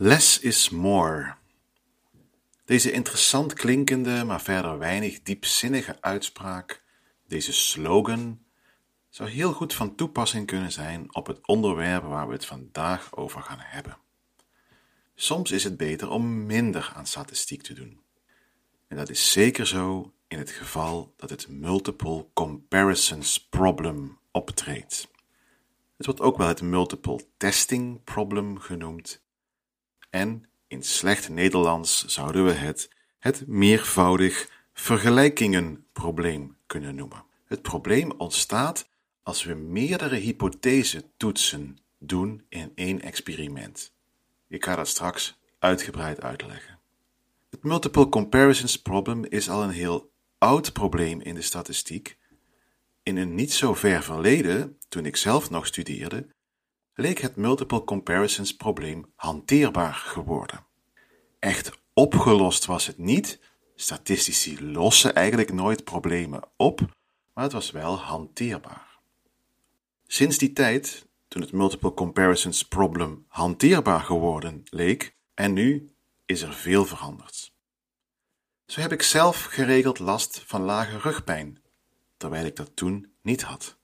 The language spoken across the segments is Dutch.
Less is more. Deze interessant klinkende, maar verder weinig diepzinnige uitspraak, deze slogan, zou heel goed van toepassing kunnen zijn op het onderwerp waar we het vandaag over gaan hebben. Soms is het beter om minder aan statistiek te doen. En dat is zeker zo in het geval dat het multiple comparisons problem optreedt. Het wordt ook wel het multiple testing problem genoemd. En in slecht Nederlands zouden we het het meervoudig vergelijkingenprobleem kunnen noemen. Het probleem ontstaat als we meerdere hypothese-toetsen doen in één experiment. Ik ga dat straks uitgebreid uitleggen. Het multiple comparisons problem is al een heel oud probleem in de statistiek. In een niet zo ver verleden, toen ik zelf nog studeerde, leek het multiple comparisons probleem hanteerbaar geworden. Echt opgelost was het niet. Statistici lossen eigenlijk nooit problemen op, maar het was wel hanteerbaar. Sinds die tijd, toen het multiple comparisons problem hanteerbaar geworden leek, en nu is er veel veranderd. Zo heb ik zelf geregeld last van lage rugpijn, terwijl ik dat toen niet had.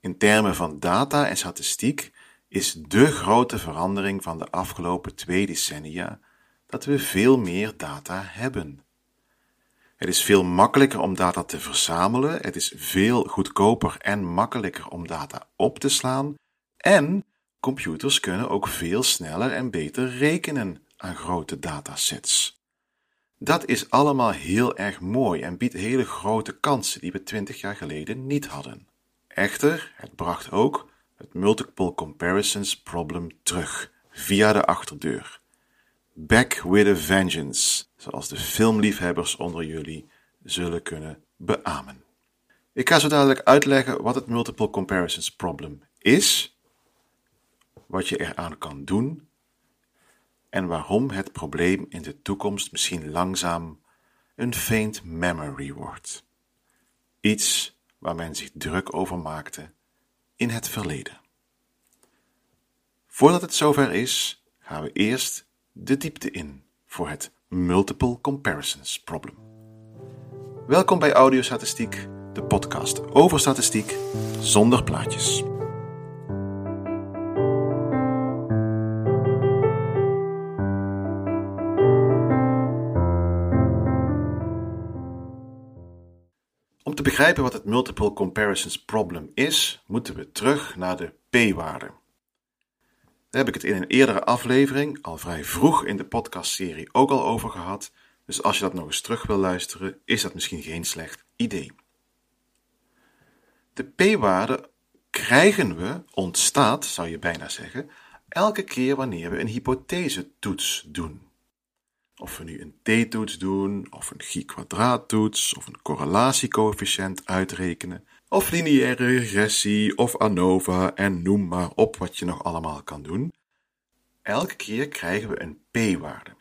In termen van data en statistiek is de grote verandering van de afgelopen twee decennia dat we veel meer data hebben. Het is veel makkelijker om data te verzamelen, het is veel goedkoper en makkelijker om data op te slaan en computers kunnen ook veel sneller en beter rekenen aan grote datasets. Dat is allemaal heel erg mooi en biedt hele grote kansen die we twintig jaar geleden niet hadden. Echter, het bracht ook het multiple comparisons problem terug via de achterdeur. Back with a vengeance, zoals de filmliefhebbers onder jullie zullen kunnen beamen. Ik ga zo dadelijk uitleggen wat het multiple comparisons problem is, wat je eraan kan doen en waarom het probleem in de toekomst misschien langzaam een faint memory wordt. Iets waar men zich druk over maakte in het verleden. Voordat het zover is, gaan we eerst de diepte in voor het Multiple Comparisons Problem. Welkom bij Audiostatistiek, de podcast over statistiek zonder plaatjes. Om te begrijpen wat het Multiple Comparisons Problem is, moeten we terug naar de p-waarde. Daar heb ik het in een eerdere aflevering, al vrij vroeg in de podcastserie, ook al over gehad. Dus als je dat nog eens terug wil luisteren, is dat misschien geen slecht idee. De p-waarde krijgen we, ontstaat, zou je bijna zeggen, elke keer wanneer we een hypothese-toets doen. Of we nu een t-toets doen, of een chi-kwadraattoets, of een correlatiecoëfficiënt uitrekenen, of lineaire regressie, of ANOVA en noem maar op wat je nog allemaal kan doen. Elke keer krijgen we een p-waarde.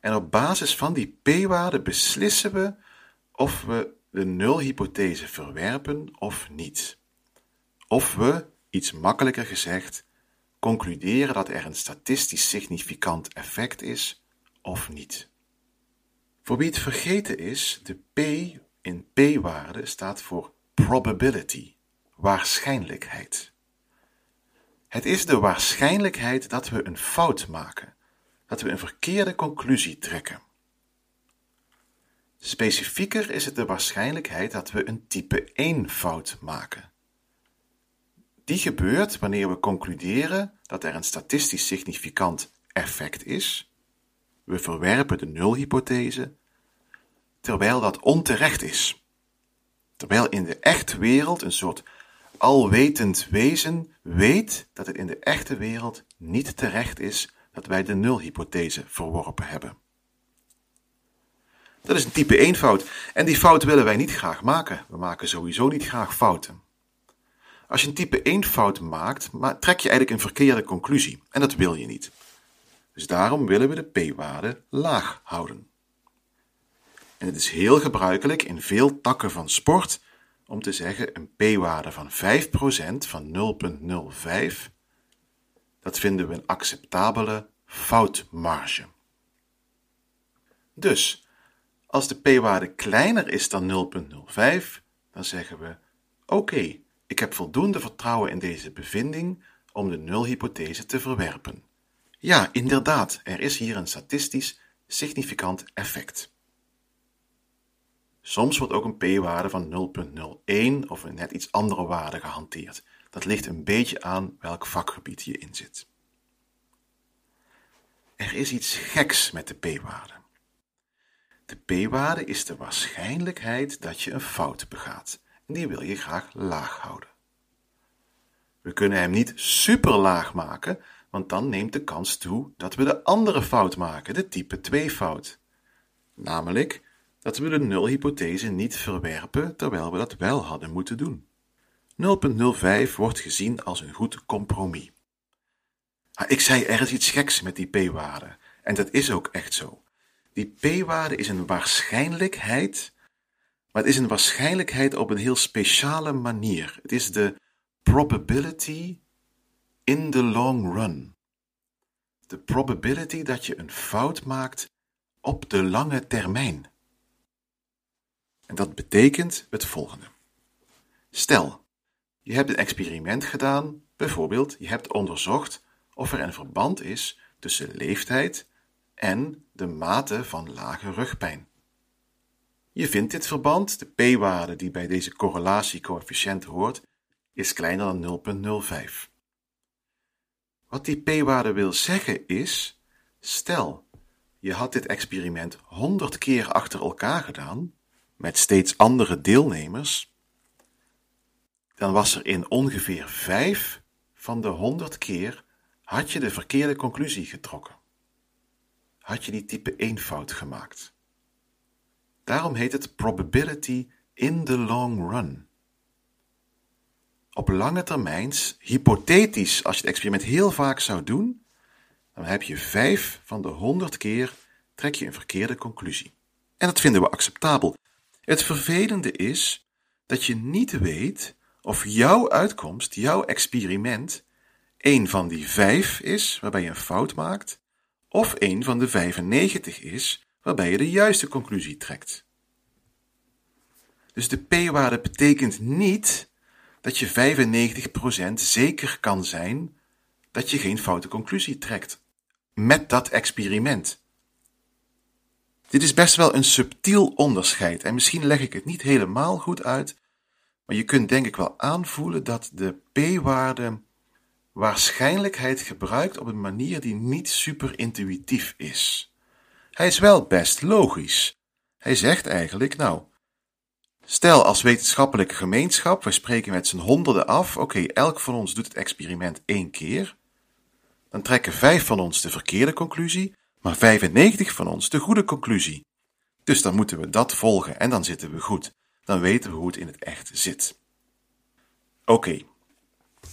En op basis van die p-waarde beslissen we of we de nulhypothese verwerpen of niet. Of we, iets makkelijker gezegd, concluderen dat er een statistisch significant effect is of niet. Voor wie het vergeten is, de p in p-waarde staat voor probability, waarschijnlijkheid. Het is de waarschijnlijkheid dat we een fout maken, dat we een verkeerde conclusie trekken. Specifieker is het de waarschijnlijkheid dat we een type 1 fout maken. Die gebeurt wanneer we concluderen dat er een statistisch significant effect is. We verwerpen de nulhypothese, terwijl dat onterecht is. Terwijl in de echte wereld een soort alwetend wezen weet dat het in de echte wereld niet terecht is dat wij de nulhypothese verworpen hebben. Dat is een type 1 fout en die fout willen wij niet graag maken. We maken sowieso niet graag fouten. Als je een type 1 fout maakt, trek je eigenlijk een verkeerde conclusie en dat wil je niet. Dus daarom willen we de p-waarde laag houden. En het is heel gebruikelijk in veel takken van sport om te zeggen een p-waarde van 5% van 0,05, dat vinden we een acceptabele foutmarge. Dus, als de p-waarde kleiner is dan 0,05, dan zeggen we: Oké, ik heb voldoende vertrouwen in deze bevinding om de nulhypothese te verwerpen. Ja, inderdaad, er is hier een statistisch significant effect. Soms wordt ook een p-waarde van 0,01 of een net iets andere waarde gehanteerd. Dat ligt een beetje aan welk vakgebied je in zit. Er is iets geks met de p-waarde. De p-waarde is de waarschijnlijkheid dat je een fout begaat en die wil je graag laag houden. We kunnen hem niet super laag maken, want dan neemt de kans toe dat we de andere fout maken, de type 2 fout. Namelijk dat we de nulhypothese niet verwerpen terwijl we dat wel hadden moeten doen. 0.05 wordt gezien als een goed compromis. Ah, ik zei er is iets geks met die p-waarde en dat is ook echt zo. Die p-waarde is een waarschijnlijkheid, maar het is een waarschijnlijkheid op een heel speciale manier. Het is de probability in the long run. De probability dat je een fout maakt op de lange termijn. En dat betekent het volgende. Stel, je hebt een experiment gedaan, bijvoorbeeld je hebt onderzocht of er een verband is tussen leeftijd en de mate van lage rugpijn. Je vindt dit verband, de p-waarde die bij deze correlatiecoëfficiënt hoort, is kleiner dan 0,05. Wat die p-waarde wil zeggen is, stel, je had dit experiment 100 keer achter elkaar gedaan, met steeds andere deelnemers, dan was er in ongeveer 5 van de 100 keer had je de verkeerde conclusie getrokken. Had je die type 1 fout gemaakt. Daarom heet het probability in the long run. Op lange termijn, hypothetisch, als je het experiment heel vaak zou doen, dan heb je 5 van de 100 keer trek je een verkeerde conclusie. En dat vinden we acceptabel. Het vervelende is dat je niet weet of jouw uitkomst, jouw experiment, een van die vijf is waarbij je een fout maakt, of een van de 95 is waarbij je de juiste conclusie trekt. Dus de p-waarde betekent niet dat je 95% zeker kan zijn dat je geen foute conclusie trekt met dat experiment. Dit is best wel een subtiel onderscheid en misschien leg ik het niet helemaal goed uit, maar je kunt denk ik wel aanvoelen dat de p-waarde waarschijnlijkheid gebruikt op een manier die niet super intuïtief is. Hij is wel best logisch. Hij zegt eigenlijk, nou, stel als wetenschappelijke gemeenschap, we spreken met z'n honderden af, oké, elk van ons doet het experiment één keer, dan trekken vijf van ons de verkeerde conclusie, maar 95 van ons de goede conclusie. Dus dan moeten we dat volgen en dan zitten we goed. Dan weten we hoe het in het echt zit. Oké,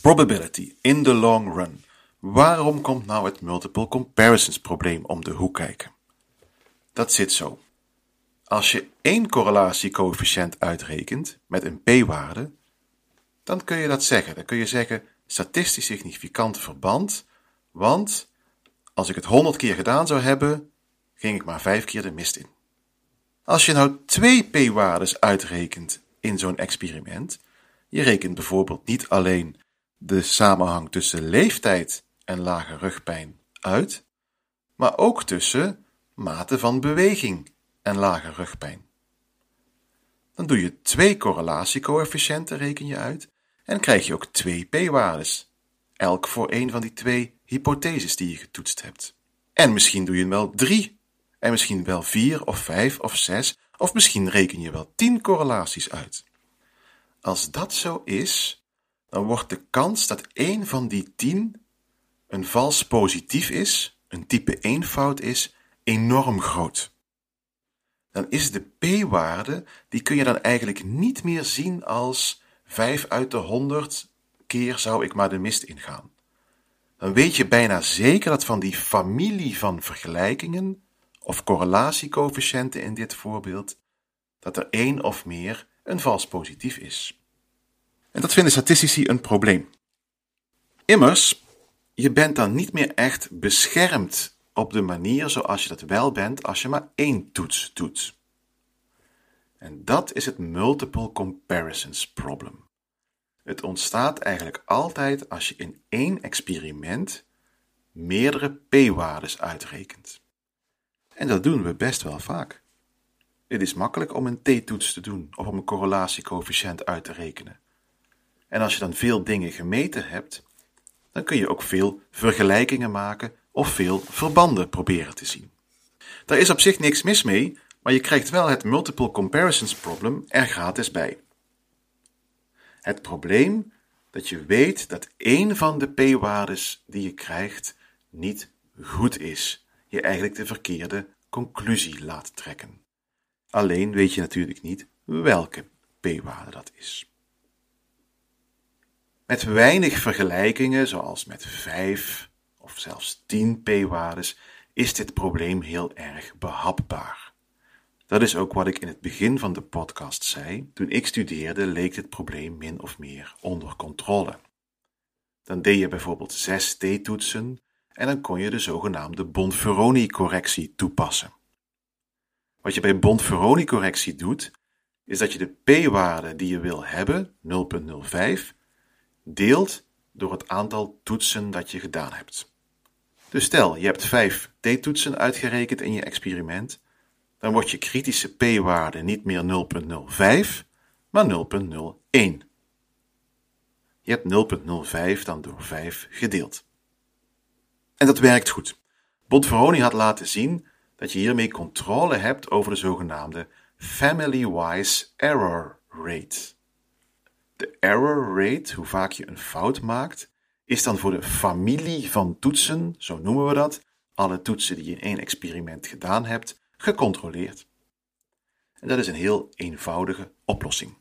Probability in the long run. Waarom komt nou het multiple comparisons probleem om de hoek kijken? Dat zit zo. Als je één correlatiecoëfficiënt uitrekent met een p-waarde, dan kun je dat zeggen. Dan kun je zeggen statistisch significant verband, want als ik het 100 keer gedaan zou hebben, ging ik maar 5 keer de mist in. Als je nou twee p-waardes uitrekent in zo'n experiment, je rekent bijvoorbeeld niet alleen de samenhang tussen leeftijd en lage rugpijn uit, maar ook tussen mate van beweging en lage rugpijn. Dan doe je twee correlatiecoëfficiënten reken je uit en krijg je ook twee p-waardes, elk voor een van die twee hypotheses die je getoetst hebt. En misschien doe je wel drie, en misschien wel vier of vijf of zes, of misschien reken je wel tien correlaties uit. Als dat zo is, dan wordt de kans dat één van die tien een vals positief is, een type 1 fout is, enorm groot. Dan is de p-waarde, die kun je dan eigenlijk niet meer zien als 5 uit de 100 keer zou ik maar de mist ingaan. Dan weet je bijna zeker dat van die familie van vergelijkingen, of correlatiecoëfficiënten in dit voorbeeld, dat er één of meer een vals positief is. En dat vinden statistici een probleem. Immers, je bent dan niet meer echt beschermd op de manier zoals je dat wel bent als je maar één toets doet. En dat is het multiple comparisons problem. Het ontstaat eigenlijk altijd als je in één experiment meerdere p-waardes uitrekent. En dat doen we best wel vaak. Het is makkelijk om een t-toets te doen of om een correlatiecoëfficiënt uit te rekenen. En als je dan veel dingen gemeten hebt, dan kun je ook veel vergelijkingen maken of veel verbanden proberen te zien. Daar is op zich niks mis mee, maar je krijgt wel het multiple comparisons problem er gratis bij. Het probleem dat je weet dat één van de p-waardes die je krijgt niet goed is, je eigenlijk de verkeerde conclusie laat trekken. Alleen weet je natuurlijk niet welke p-waarde dat is. Met weinig vergelijkingen, zoals met 5 of zelfs 10 p-waardes, is dit probleem heel erg behapbaar. Dat is ook wat ik in het begin van de podcast zei. Toen ik studeerde leek dit probleem min of meer onder controle. Dan deed je bijvoorbeeld 6 t-toetsen en dan kon je de zogenaamde Bonferroni-correctie toepassen. Wat je bij Bonferroni-correctie doet, is dat je de p-waarde die je wil hebben, 0.05, deelt door het aantal toetsen dat je gedaan hebt. Dus stel, je hebt 5 t-toetsen uitgerekend in je experiment, dan wordt je kritische p-waarde niet meer 0.05, maar 0.01. Je hebt 0.05 dan door 5 gedeeld. En dat werkt goed. Bonferroni had laten zien dat je hiermee controle hebt over de zogenaamde family-wise error rate. De error rate, hoe vaak je een fout maakt, is dan voor de familie van toetsen, zo noemen we dat, alle toetsen die je in één experiment gedaan hebt, gecontroleerd. En dat is een heel eenvoudige oplossing.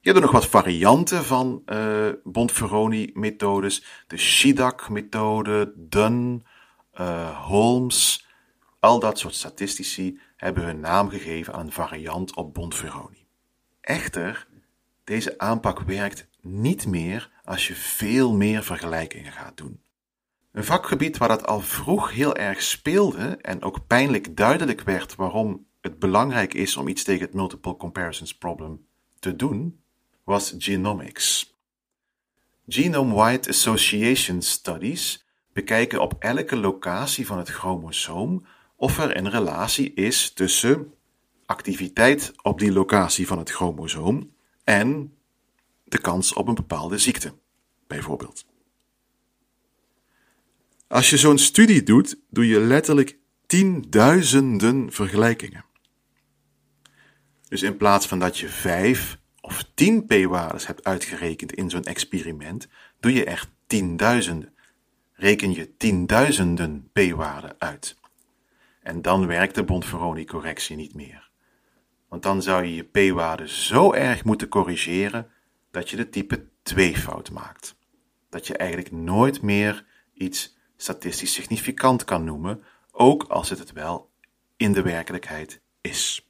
Je hebt er nog wat varianten van uh, Bonferroni-methodes. De Shidak-methode, Dunn, uh, Holmes. Al dat soort statistici hebben hun naam gegeven aan variant op Bonferroni. Echter, deze aanpak werkt niet meer als je veel meer vergelijkingen gaat doen. Een vakgebied waar dat al vroeg heel erg speelde en ook pijnlijk duidelijk werd waarom het belangrijk is om iets tegen het multiple comparisons problem te doen, was genomics. Genome-wide association studies bekijken op elke locatie van het chromosoom of er een relatie is tussen activiteit op die locatie van het chromosoom en de kans op een bepaalde ziekte, bijvoorbeeld. Als je zo'n studie doet, doe je letterlijk tienduizenden vergelijkingen. Dus in plaats van dat je vijf of tien p-waardes hebt uitgerekend in zo'n experiment, doe je echt tienduizenden. Reken je tienduizenden p-waarden uit. En dan werkt de Bonferroni-correctie niet meer. Want dan zou je je p-waarde zo erg moeten corrigeren dat je de type 2 fout maakt. Dat je eigenlijk nooit meer iets statistisch significant kan noemen, ook als het het wel in de werkelijkheid is.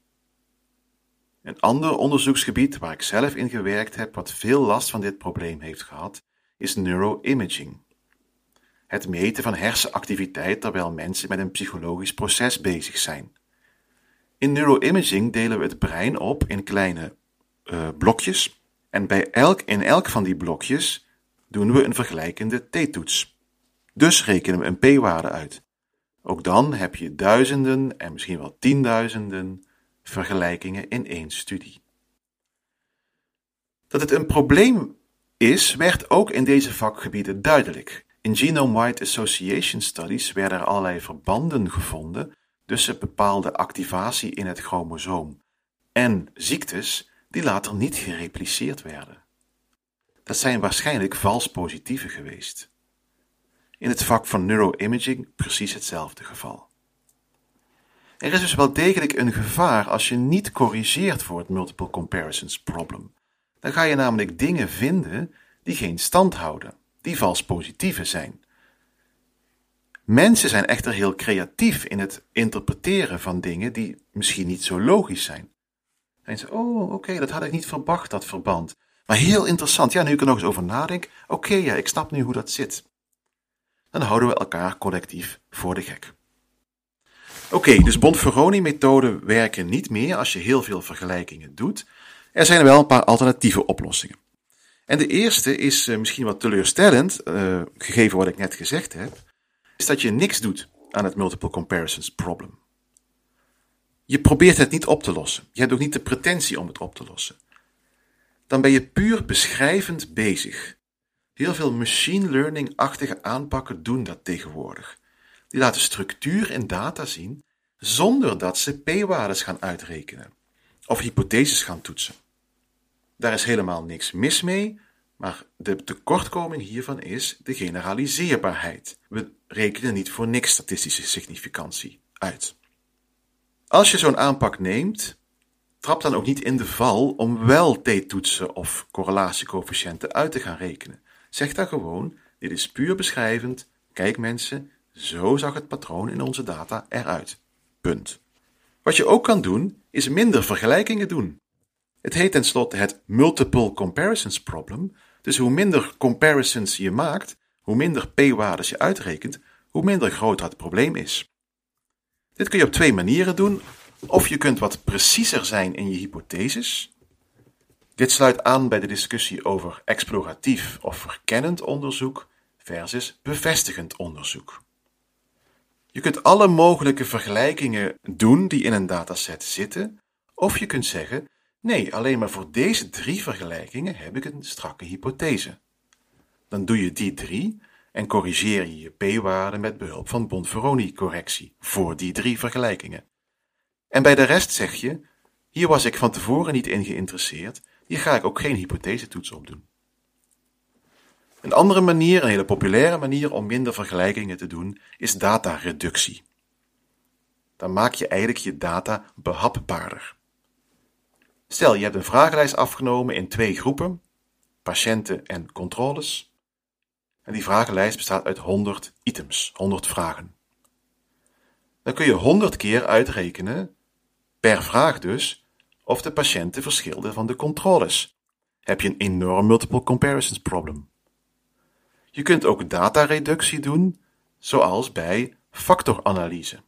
Een ander onderzoeksgebied waar ik zelf in gewerkt heb, wat veel last van dit probleem heeft gehad, is neuroimaging. Het meten van hersenactiviteit terwijl mensen met een psychologisch proces bezig zijn. In neuroimaging delen we het brein op in kleine uh, blokjes en bij elk, in elk van die blokjes doen we een vergelijkende t-toets. Dus rekenen we een p-waarde uit. Ook dan heb je duizenden en misschien wel tienduizenden vergelijkingen in één studie. Dat het een probleem is, werd ook in deze vakgebieden duidelijk. In genome-wide association studies werden er allerlei verbanden gevonden tussen bepaalde activatie in het chromosoom en ziektes die later niet gerepliceerd werden. Dat zijn waarschijnlijk vals positieven geweest. In het vak van neuroimaging precies hetzelfde geval. Er is dus wel degelijk een gevaar als je niet corrigeert voor het multiple comparisons problem. Dan ga je namelijk dingen vinden die geen stand houden, die vals positieve zijn. Mensen zijn echter heel creatief in het interpreteren van dingen die misschien niet zo logisch zijn. En ze, oh, oké, dat had ik niet verwacht, dat verband. Maar heel interessant, ja, nu ik er nog eens over nadenk, oké, ja, ik snap nu hoe dat zit. dan houden we elkaar collectief voor de gek. Oké, dus Bonferroni-methoden werken niet meer als je heel veel vergelijkingen doet. Er zijn wel een paar alternatieve oplossingen. En de eerste is uh, misschien wat teleurstellend, uh, gegeven wat ik net gezegd heb, is dat je niks doet aan het multiple comparisons problem. Je probeert het niet op te lossen. Je hebt ook niet de pretentie om het op te lossen. Dan ben je puur beschrijvend bezig. Heel veel machine learning-achtige aanpakken doen dat tegenwoordig. Die laten structuur in data zien zonder dat ze p-waardes gaan uitrekenen of hypotheses gaan toetsen. Daar is helemaal niks mis mee, maar de tekortkoming hiervan is de generaliseerbaarheid. We rekenen niet voor niks statistische significantie uit. Als je zo'n aanpak neemt, trap dan ook niet in de val om wel t-toetsen of correlatiecoëfficiënten uit te gaan rekenen. Zeg dan gewoon: dit is puur beschrijvend. Kijk mensen, zo zag het patroon in onze data eruit. Punt. Wat je ook kan doen, is minder vergelijkingen doen. Het heet tenslotte het multiple comparisons problem. Dus hoe minder comparisons je maakt, hoe minder p-waardes je uitrekent, hoe minder groot het probleem is. Dit kun je op twee manieren doen. Of je kunt wat preciezer zijn in je hypotheses. Dit sluit aan bij de discussie over exploratief of verkennend onderzoek versus bevestigend onderzoek. Je kunt alle mogelijke vergelijkingen doen die in een dataset zitten, of je kunt zeggen: nee, alleen maar voor deze drie vergelijkingen heb ik een strakke hypothese. Dan doe je die drie en corrigeer je je p-waarde met behulp van Bonferroni-correctie voor die drie vergelijkingen. En bij de rest zeg je: hier was ik van tevoren niet in geïnteresseerd, hier ga ik ook geen hypothesetoets op doen. Een andere manier, een hele populaire manier om minder vergelijkingen te doen, is datareductie. Dan maak je eigenlijk je data behapbaarder. Stel, je hebt een vragenlijst afgenomen in twee groepen, patiënten en controles. En die vragenlijst bestaat uit 100 items, 100 vragen. Dan kun je 100 keer uitrekenen, per vraag dus, of de patiënten verschilden van de controles. Heb je een enorm multiple comparisons problem. Je kunt ook datareductie doen, zoals bij factoranalyse.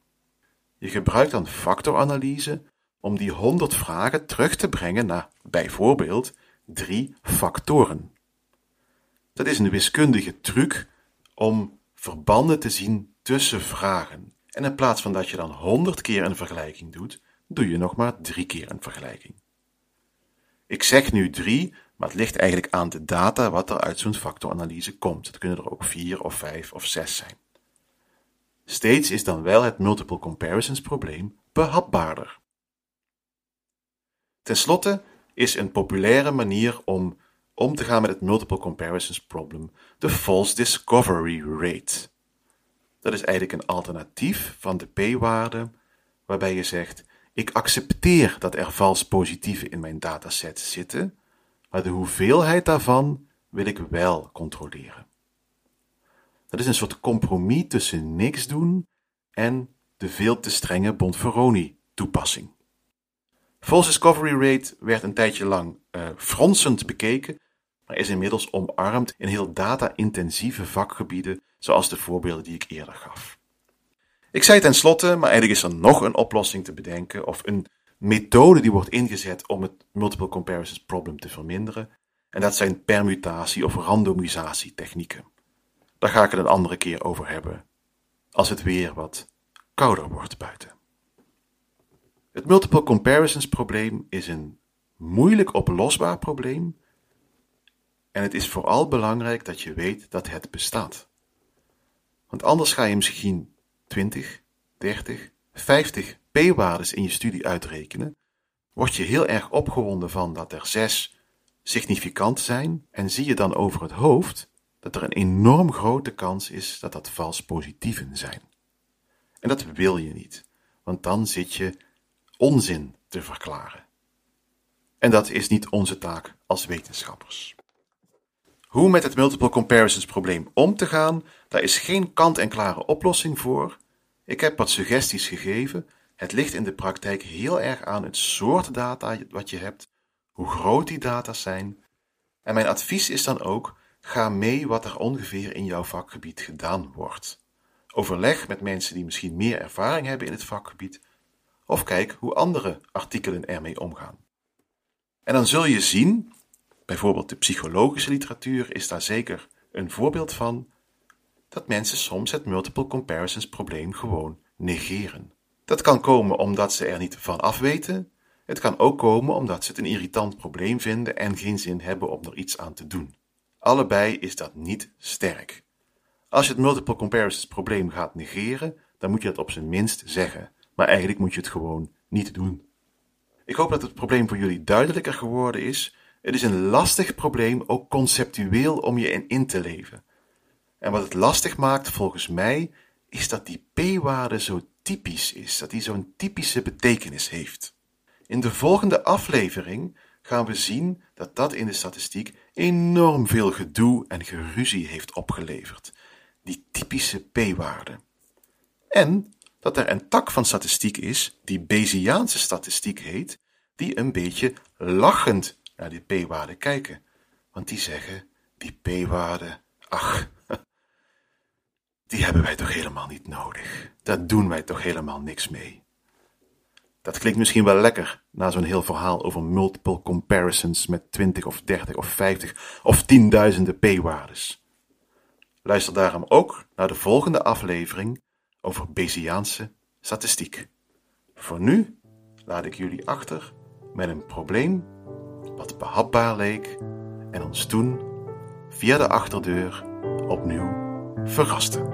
Je gebruikt dan factoranalyse om die 100 vragen terug te brengen naar bijvoorbeeld drie factoren. Dat is een wiskundige truc om verbanden te zien tussen vragen. En in plaats van dat je dan 100 keer een vergelijking doet, doe je nog maar drie keer een vergelijking. Ik zeg nu drie, maar het ligt eigenlijk aan de data wat er uit zo'n factoranalyse komt. Het kunnen er ook vier of vijf of zes zijn. Steeds is dan wel het multiple comparisons probleem behapbaarder. Ten slotte is een populaire manier om om te gaan met het multiple comparisons problem de false discovery rate. Dat is eigenlijk een alternatief van de p-waarde waarbij je zegt ik accepteer dat er vals positieven in mijn dataset zitten, maar de hoeveelheid daarvan wil ik wel controleren. Dat is een soort compromis tussen niks doen en de veel te strenge Bonferroni-toepassing. False discovery rate werd een tijdje lang uh, fronsend bekeken, maar is inmiddels omarmd in heel data-intensieve vakgebieden, zoals de voorbeelden die ik eerder gaf. Ik zei tenslotte, maar eigenlijk is er nog een oplossing te bedenken, of een methode die wordt ingezet om het multiple comparisons problem te verminderen. En dat zijn permutatie- of randomisatietechnieken. Daar ga ik het een andere keer over hebben, als het weer wat kouder wordt buiten. Het multiple comparisons probleem is een moeilijk oplosbaar probleem. En het is vooral belangrijk dat je weet dat het bestaat. Want anders ga je misschien 20, 30, 50 p-waardes in je studie uitrekenen, word je heel erg opgewonden van dat er zes significant zijn en zie je dan over het hoofd dat er een enorm grote kans is dat dat vals positieven zijn. En dat wil je niet, want dan zit je onzin te verklaren. En dat is niet onze taak als wetenschappers. Hoe met het multiple comparisons probleem om te gaan, daar is geen kant-en-klare oplossing voor. Ik heb wat suggesties gegeven het ligt in de praktijk heel erg aan het soort data wat je hebt, hoe groot die data zijn. En mijn advies is dan ook: Ga mee wat er ongeveer in jouw vakgebied gedaan wordt. Overleg met mensen die misschien meer ervaring hebben in het vakgebied, of kijk hoe andere artikelen ermee omgaan. En dan zul je zien, bijvoorbeeld de psychologische literatuur is daar zeker een voorbeeld van, dat mensen soms het multiple comparisons probleem gewoon negeren. Dat kan komen omdat ze er niet van afweten. Het kan ook komen omdat ze het een irritant probleem vinden en geen zin hebben om er iets aan te doen. Allebei is dat niet sterk. Als je het multiple comparisons probleem gaat negeren, dan moet je dat op zijn minst zeggen. Maar eigenlijk moet je het gewoon niet doen. Ik hoop dat het probleem voor jullie duidelijker geworden is. Het is een lastig probleem, ook conceptueel, om je in te leven. En wat het lastig maakt, volgens mij, is dat die p-waarde zo typisch is, dat die zo'n typische betekenis heeft. In de volgende aflevering gaan we zien dat dat in de statistiek enorm veel gedoe en geruzie heeft opgeleverd, die typische p-waarde. En dat er een tak van statistiek is, die Bayesiaanse statistiek heet, die een beetje lachend naar die p-waarde kijken. Want die zeggen, die p-waarde, ach, die hebben wij toch helemaal niet nodig. Daar doen wij toch helemaal niks mee. Dat klinkt misschien wel lekker na zo'n heel verhaal over multiple comparisons met 20 of 30 of 50 of tienduizenden p-waardes. Luister daarom ook naar de volgende aflevering over Bayesiaanse statistiek. Voor nu laat ik jullie achter met een probleem wat behapbaar leek en ons toen via de achterdeur opnieuw verraste.